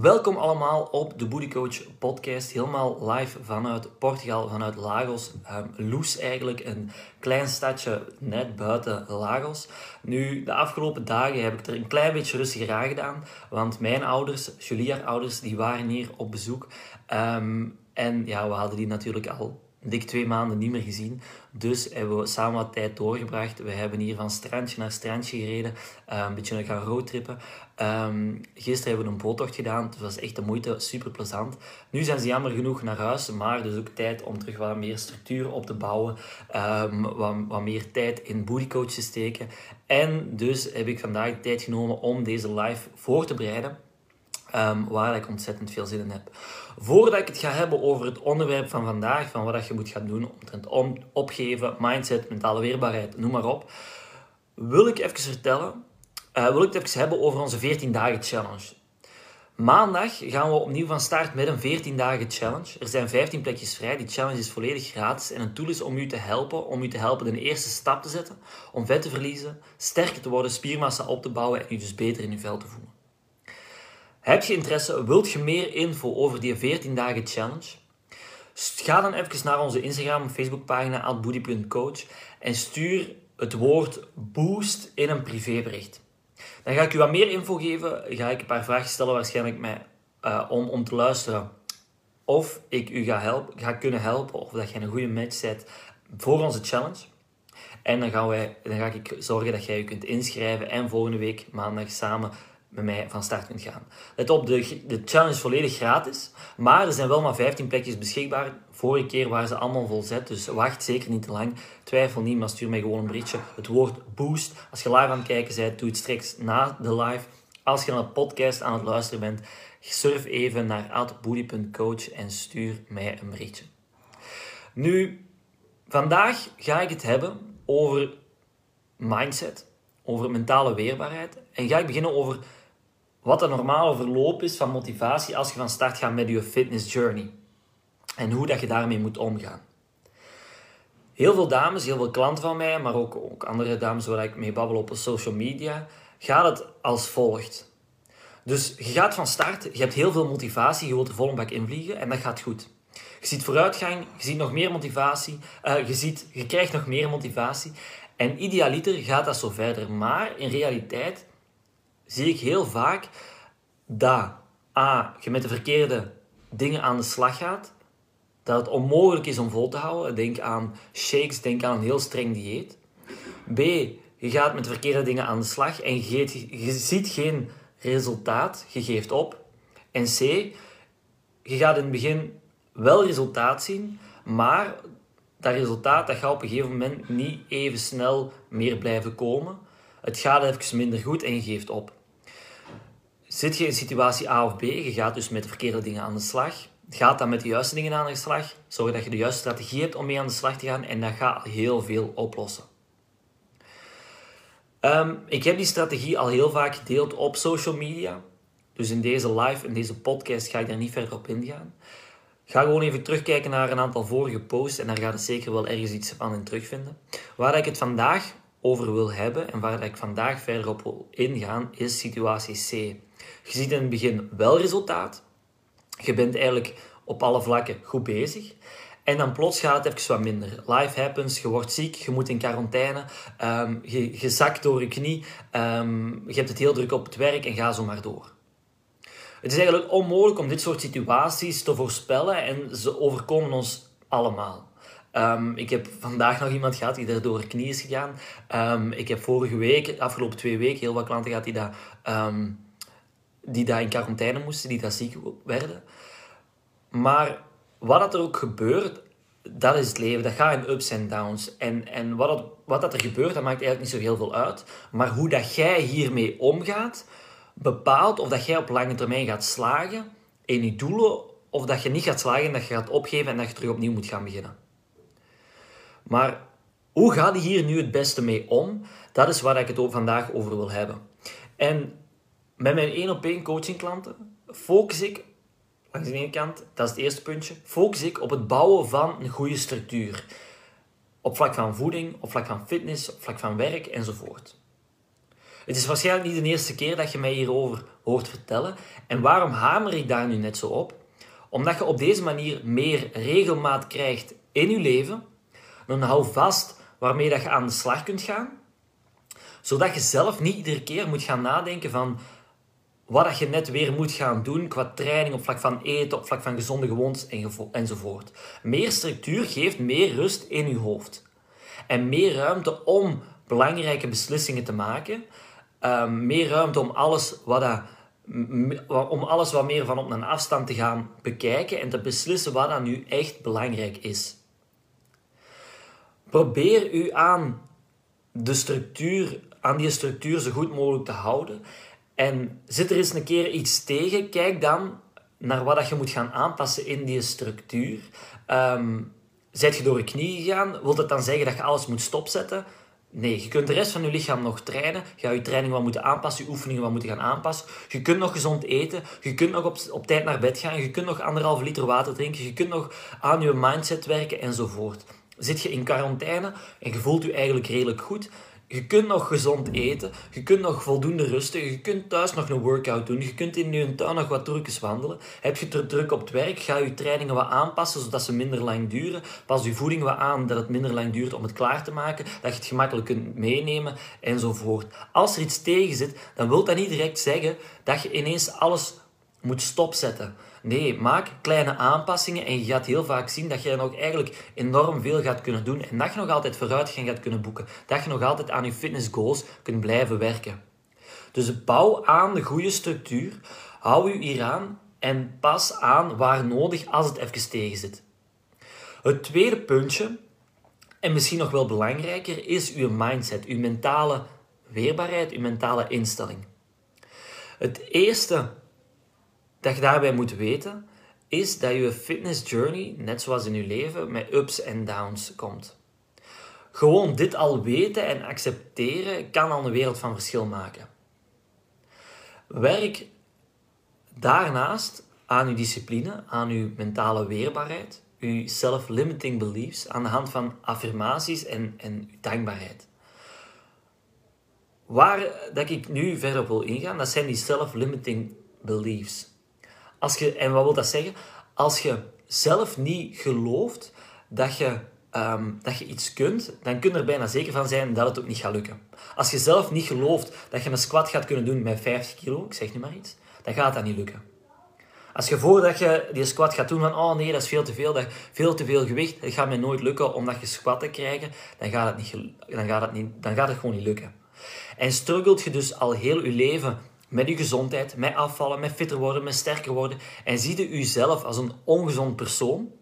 Welkom allemaal op de Booty Coach podcast, helemaal live vanuit Portugal, vanuit Lagos. Um, Loes eigenlijk, een klein stadje net buiten Lagos. Nu, de afgelopen dagen heb ik er een klein beetje rustiger aan gedaan, want mijn ouders, Julia ouders, die waren hier op bezoek. Um, en ja, we hadden die natuurlijk al dik twee maanden niet meer gezien. Dus hebben we samen wat tijd doorgebracht. We hebben hier van strandje naar strandje gereden. Uh, een beetje gaan roadtrippen. Um, gisteren hebben we een boottocht gedaan. Het was echt de moeite. Super plezant. Nu zijn ze jammer genoeg naar huis. Maar dus ook tijd om terug wat meer structuur op te bouwen. Um, wat, wat meer tijd in bodycoach te steken. En dus heb ik vandaag tijd genomen om deze live voor te bereiden. Um, waar ik ontzettend veel zin in heb. Voordat ik het ga hebben over het onderwerp van vandaag, van wat je moet gaan doen, omtrent om, opgeven, mindset, mentale weerbaarheid, noem maar op, wil ik even vertellen, uh, wil ik het even hebben over onze 14 dagen challenge. Maandag gaan we opnieuw van start met een 14 dagen challenge. Er zijn 15 plekjes vrij. Die challenge is volledig gratis en een tool is om u te helpen, om u te helpen de eerste stap te zetten, om vet te verliezen, sterker te worden, spiermassa op te bouwen en u dus beter in uw vel te voelen. Heb je interesse? Wilt je meer info over die 14 dagen challenge? Ga dan even naar onze Instagram en Facebook pagina @boody.coach en stuur het woord boost in een privébericht. Dan ga ik u wat meer info geven. Ga ik een paar vragen stellen waarschijnlijk mij, uh, om, om te luisteren of ik u ga, helpen, ga kunnen helpen of dat je een goede match zet voor onze challenge. En dan, gaan wij, dan ga ik zorgen dat jij je kunt inschrijven en volgende week maandag samen met mij van start kunt gaan. Let op, de, challenge is volledig gratis, maar er zijn wel maar 15 plekjes beschikbaar. Vorige keer waren ze allemaal volzet, dus wacht zeker niet te lang. Twijfel niet, maar stuur mij gewoon een berichtje. Het woord boost. Als je live aan het kijken bent, doe het straks na de live. Als je naar de podcast aan het luisteren bent, surf even naar outbooty.coach en stuur mij een berichtje. Nu, vandaag ga ik het hebben over mindset, over mentale weerbaarheid. En ga ik beginnen over wat de normale verloop is van motivatie als je van start gaat met je fitness journey. En hoe dat je daarmee moet omgaan. Heel veel dames, heel veel klanten van mij, maar ook, ook andere dames waar ik mee babbel op social media, gaat het als volgt. Dus je gaat van start, je hebt heel veel motivatie, je wilt er volle bak invliegen en dat gaat goed. Je ziet vooruitgang, je ziet nog meer motivatie, uh, je, ziet, je krijgt nog meer motivatie. En idealiter gaat dat zo verder. Maar in realiteit zie ik heel vaak dat A, je met de verkeerde dingen aan de slag gaat, dat het onmogelijk is om vol te houden. Denk aan shakes, denk aan een heel streng dieet. B, je gaat met de verkeerde dingen aan de slag en je, je ziet geen resultaat, je geeft op. En C, je gaat in het begin wel resultaat zien, maar dat resultaat dat gaat op een gegeven moment niet even snel meer blijven komen. Het gaat even minder goed en je geeft op. Zit je in situatie A of B, je gaat dus met de verkeerde dingen aan de slag. Gaat dan met de juiste dingen aan de slag. Zorg dat je de juiste strategie hebt om mee aan de slag te gaan en dat gaat heel veel oplossen. Um, ik heb die strategie al heel vaak gedeeld op social media. Dus in deze live, in deze podcast, ga ik daar niet verder op ingaan. Ga gewoon even terugkijken naar een aantal vorige posts en daar gaat het zeker wel ergens iets van in terugvinden. Waar ik het vandaag over wil hebben en waar ik vandaag verder op wil ingaan, is situatie C. Je ziet in het begin wel resultaat. Je bent eigenlijk op alle vlakken goed bezig. En dan plots gaat het even wat minder. Life happens, je wordt ziek, je moet in quarantaine, um, je, zakt door je knie, um, je hebt het heel druk op het werk en ga zo maar door. Het is eigenlijk onmogelijk om dit soort situaties te voorspellen en ze overkomen ons allemaal. Um, ik heb vandaag nog iemand gehad die er door knie is gegaan. Um, ik heb vorige week, afgelopen twee weken, heel wat klanten gehad die daar, um, die daar in quarantaine moesten, die daar ziek werden. Maar wat dat er ook gebeurt, dat is het leven. Dat gaat in ups en downs. En, en wat, wat dat er gebeurt, dat maakt eigenlijk niet zo heel veel uit. Maar hoe dat jij hiermee omgaat, bepaalt of dat jij op lange termijn gaat slagen in je doelen, of dat je niet gaat slagen en dat je gaat opgeven en dat je terug opnieuw moet gaan beginnen. Maar hoe ga je hier nu het beste mee om? Dat is waar ik het vandaag over wil hebben. En met mijn één op één coaching klanten focus ik, langs de ene kant, dat is het eerste puntje, focus ik op het bouwen van een goede structuur. Op vlak van voeding, op vlak van fitness, op vlak van werk enzovoort. Het is waarschijnlijk niet de eerste keer dat je mij hierover hoort vertellen. En waarom hamer ik daar nu net zo op? Omdat je op deze manier meer regelmaat krijgt in je leven. Dan hou vast waarmee dat je aan de slag kunt gaan. Zodat je zelf niet iedere keer moet gaan nadenken van wat dat je net weer moet gaan doen qua training, op vlak van eten, op vlak van gezonde gewoontes enzovoort. Meer structuur geeft meer rust in je hoofd. En meer ruimte om belangrijke beslissingen te maken. Ehm, meer ruimte om alles wat dat om alles wat meer van op een afstand te gaan bekijken en te beslissen wat dan nu echt belangrijk is. Probeer u aan de structuur, aan die structuur zo goed mogelijk te houden. En zit er eens een keer iets tegen, kijk dan naar wat dat je moet gaan aanpassen in die structuur. Um, je door je knie gegaan? Wilt dat dan zeggen dat je alles moet stopzetten? Nee, je kunt de rest van je lichaam nog trainen. Je gaat je training wat moeten aanpassen, je oefeningen wat moeten gaan aanpassen. Je kunt nog gezond eten. Je kunt nog op, op tijd naar bed gaan. Je kunt nog anderhalf liter water drinken. Je kunt nog aan je mindset werken enzovoort. Zit je in quarantaine en je voelt je eigenlijk redelijk goed, je kunt nog gezond eten, je kunt nog voldoende rusten, je kunt thuis nog een workout doen, je kunt in je tuin nog wat trucjes wandelen. Heb je druk op het werk, ga je trainingen wat aanpassen zodat ze minder lang duren. Pas je voeding wat aan dat het minder lang duurt om het klaar te maken, dat je het gemakkelijk kunt meenemen enzovoort. Als er iets tegen zit, dan wil dat niet direct zeggen dat je ineens alles moet stopzetten. Nee, maak kleine aanpassingen en je gaat heel vaak zien dat je nog eigenlijk enorm veel gaat kunnen doen en dat je nog altijd vooruitgang gaat kunnen boeken. Dat je nog altijd aan je fitness goals kunt blijven werken. Dus bouw aan de goede structuur, hou je hieraan en pas aan waar nodig als het even tegen zit. Het tweede puntje, en misschien nog wel belangrijker, is uw mindset, uw mentale weerbaarheid, uw mentale instelling. Het eerste dat je daarbij moet weten, is dat je fitness journey, net zoals in je leven, met ups en downs komt. Gewoon dit al weten en accepteren kan al een wereld van verschil maken. Werk daarnaast aan je discipline, aan je mentale weerbaarheid, je self-limiting beliefs aan de hand van affirmaties en, en dankbaarheid. Waar dat ik nu verder op wil ingaan, dat zijn die self-limiting beliefs. Als je, en wat wil dat zeggen? Als je zelf niet gelooft dat je, ehm, dat je iets kunt, dan kun je er bijna zeker van zijn dat het ook niet gaat lukken. Als je zelf niet gelooft dat je een squat gaat kunnen doen met 50 kilo, ik zeg nu maar iets, dan gaat dat niet lukken. Als je voordat je die squat gaat doen van, oh nee, dat is veel te veel, dat, veel te veel gewicht, dat gaat mij nooit lukken omdat je squat te krijgen, dan gaat het, niet, dan gaat het, niet, dan gaat het gewoon niet lukken. En struggelt je dus al heel je leven met je gezondheid, met afvallen, met fitter worden, met sterker worden. En zie je jezelf als een ongezond persoon.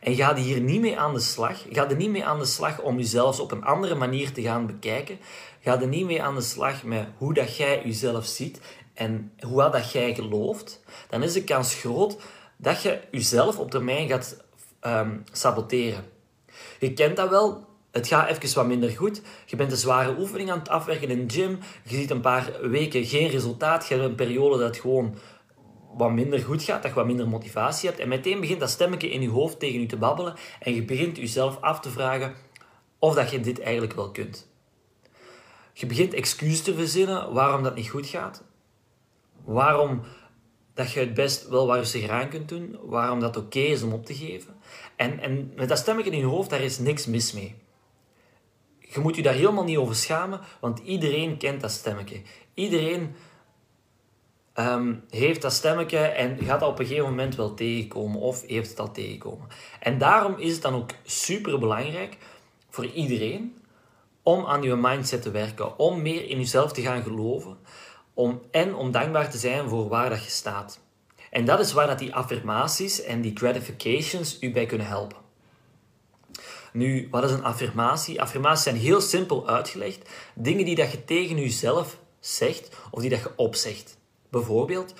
En ga hier niet mee aan de slag. Ga er niet mee aan de slag om jezelf op een andere manier te gaan bekijken. Ga er niet mee aan de slag met hoe dat jij jezelf ziet en hoe dat jij gelooft. Dan is de kans groot dat je jezelf op termijn gaat um, saboteren. Je kent dat wel, het gaat even wat minder goed. Je bent een zware oefening aan het afwerken in de gym. Je ziet een paar weken geen resultaat. Je hebt een periode dat gewoon wat minder goed gaat, dat je wat minder motivatie hebt. En meteen begint dat stemmetje in je hoofd tegen je te babbelen. En je begint jezelf af te vragen of dat je dit eigenlijk wel kunt. Je begint excuses te verzinnen waarom dat niet goed gaat. Waarom dat je het best wel waar je aan kunt doen. Waarom dat oké is om op te geven. En, en met dat stemmetje in je hoofd, daar is niks mis mee. Je moet je daar helemaal niet over schamen, want iedereen kent dat stemmetje. Iedereen um, heeft dat stemmetje en gaat dat op een gegeven moment wel tegenkomen of heeft het al tegenkomen. En daarom is het dan ook super belangrijk voor iedereen om aan je mindset te werken, om meer in jezelf te gaan geloven om, en om dankbaar te zijn voor waar dat je staat. En dat is waar dat die affirmaties en die gratifications u bij kunnen helpen. Nu, wat is een affirmatie? Affirmaties zijn heel simpel uitgelegd. Dingen die dat je tegen jezelf zegt of die dat je opzegt. Bijvoorbeeld,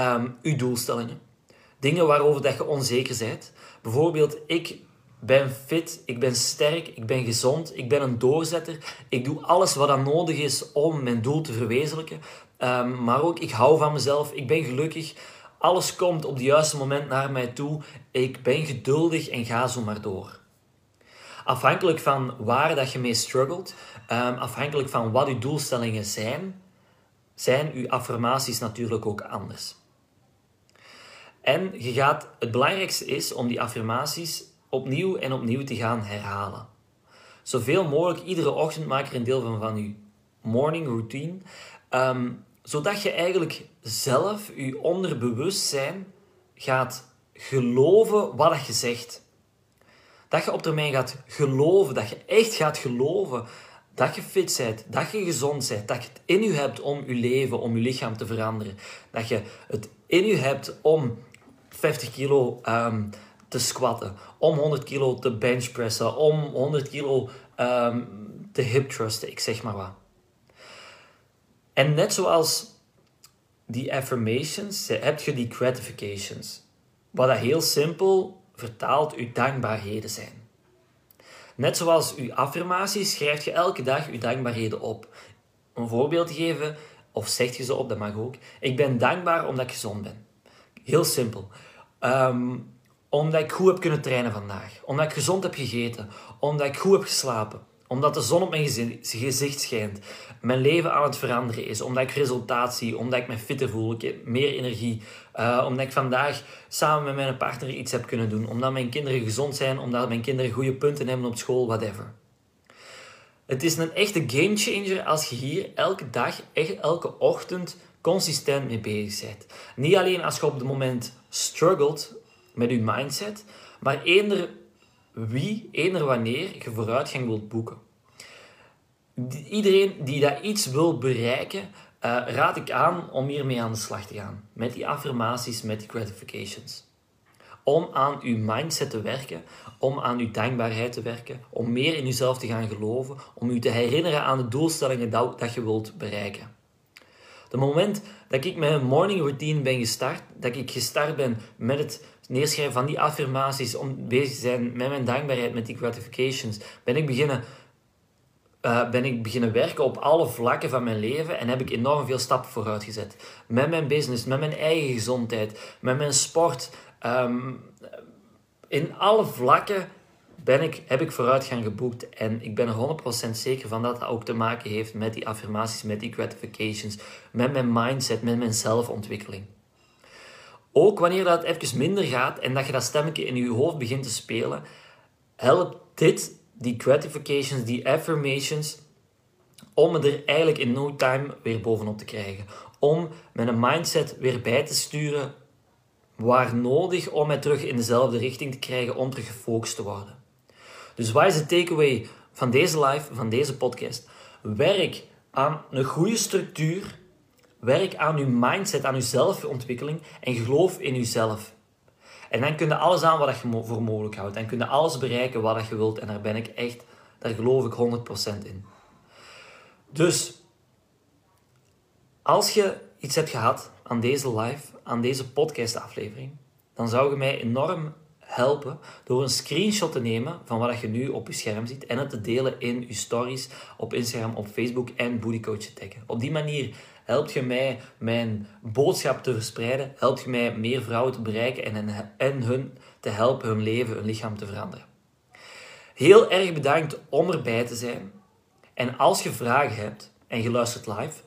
um, uw doelstellingen. Dingen waarover dat je onzeker bent. Bijvoorbeeld, ik ben fit, ik ben sterk, ik ben gezond, ik ben een doorzetter. Ik doe alles wat dan nodig is om mijn doel te verwezenlijken. Um, maar ook, ik hou van mezelf, ik ben gelukkig. Alles komt op het juiste moment naar mij toe. Ik ben geduldig en ga zo maar door afhankelijk van waar dat je mee struggelt, um, afhankelijk van wat je doelstellingen zijn, zijn uw affirmaties natuurlijk ook anders. En je gaat, het belangrijkste is om die affirmaties opnieuw en opnieuw te gaan herhalen. Zoveel mogelijk, iedere ochtend maak er een deel van van je morning routine. Ehm, zodat je eigenlijk zelf, je onderbewustzijn, gaat geloven wat je zegt. Dat je op termijn gaat geloven, dat je echt gaat geloven dat je fit bent, dat je gezond bent, dat je het in je hebt om je leven, om je lichaam te veranderen. Dat je het in je hebt om 50 kilo um, te squatten, om 100 kilo te benchpressen, om 100 kilo um, te hip thrusten, ik zeg maar wat. En net zoals die affirmations, heb je die gratifications. Wat dat heel simpel vertaald uw dankbaarheden zijn. Net zoals uw affirmaties schrijf je elke dag uw dankbaarheden op. Om een voorbeeld te geven, of zeg je ze op, dat mag ook. Ik ben dankbaar omdat ik gezond ben. Heel simpel. Ehm, omdat ik goed heb kunnen trainen vandaag. Omdat ik gezond heb gegeten. Omdat ik goed heb geslapen. Omdat de zon op mijn gezicht schijnt. Mijn leven aan het veranderen is. Omdat ik resultaat zie. Omdat ik me fitter voel. Ik heb meer energie. Uh, omdat ik vandaag samen met mijn partner iets heb kunnen doen. Omdat mijn kinderen gezond zijn. Omdat mijn kinderen goede punten hebben op school. Whatever. Het is een echte gamechanger als je hier elke dag, echt elke ochtend consistent mee bezig bent. Niet alleen als je op het moment struggelt met je mindset, maar eender wie, eender wanneer je vooruitgang wilt boeken. Iedereen die dat iets wil bereiken, uh, raad ik aan om hiermee aan de slag te gaan. Met die affirmaties, met die gratifications. Om aan uw mindset te werken, om aan uw dankbaarheid te werken, om meer in jezelf te gaan geloven, om u te herinneren aan de doelstellingen dat, dat je wilt bereiken. De moment dat ik een morning routine ben gestart, dat ik gestart ben met het neerschrijven van die affirmaties, om bezig te zijn met mijn dankbaarheid, met die gratifications, ben ik beginnen, uh, ben ik beginnen werken op alle vlakken van mijn leven en heb ik enorm veel stappen vooruit gezet. Met mijn business, met mijn eigen gezondheid, met mijn sport. Um, in alle vlakken ben ik, heb ik vooruitgang geboekt. En ik ben er 100% zeker van dat dat ook te maken heeft met die affirmaties, met die gratifications, met mijn mindset, met mijn zelfontwikkeling. Ook wanneer dat even minder gaat en dat je dat stemmetje in je hoofd begint te spelen, helpt dit, die gratifications, die affirmations, om me er eigenlijk in no time weer bovenop te krijgen. Om mijn mindset weer bij te sturen waar nodig om mij terug in dezelfde richting te krijgen, om terug gefocust te worden. Dus wat is de takeaway van deze live, van deze podcast? Werk aan een goede structuur. Werk aan uw mindset, aan uw zelfontwikkeling en geloof in uzelf. En dan kun je alles aan wat je voor mogelijk houdt. En kun je alles bereiken wat je wilt. En daar ben ik echt, daar geloof ik 100% in. Dus, als je iets hebt gehad aan deze live, aan deze podcast aflevering, dan zou je mij enorm helpen door een screenshot te nemen van wat je nu op je scherm ziet en het te delen in je stories op Instagram, op Facebook en Bootycoach te taggen. Op die manier helpt je mij mijn boodschap te verspreiden, helpt je mij meer vrouwen te bereiken en, en hun te helpen hun leven, hun lichaam te veranderen. Heel erg bedankt om erbij te zijn. En als je vragen hebt en je luistert live,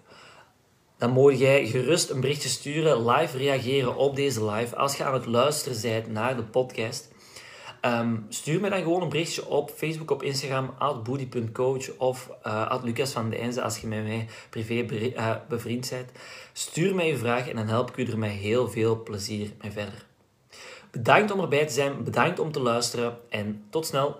dan moet jij gerust een berichtje sturen, live reageren op deze live. Als je aan het luisteren bent naar de podcast, ehm, stuur me dan gewoon een berichtje op Facebook, op Instagram, @boody.coach of uh, Lucas van de Eenze als je met mij privé uh, bevriend bent. Stuur mij je vraag en dan help ik u er met heel veel plezier mee verder. Bedankt om erbij te zijn, bedankt om te luisteren en tot snel.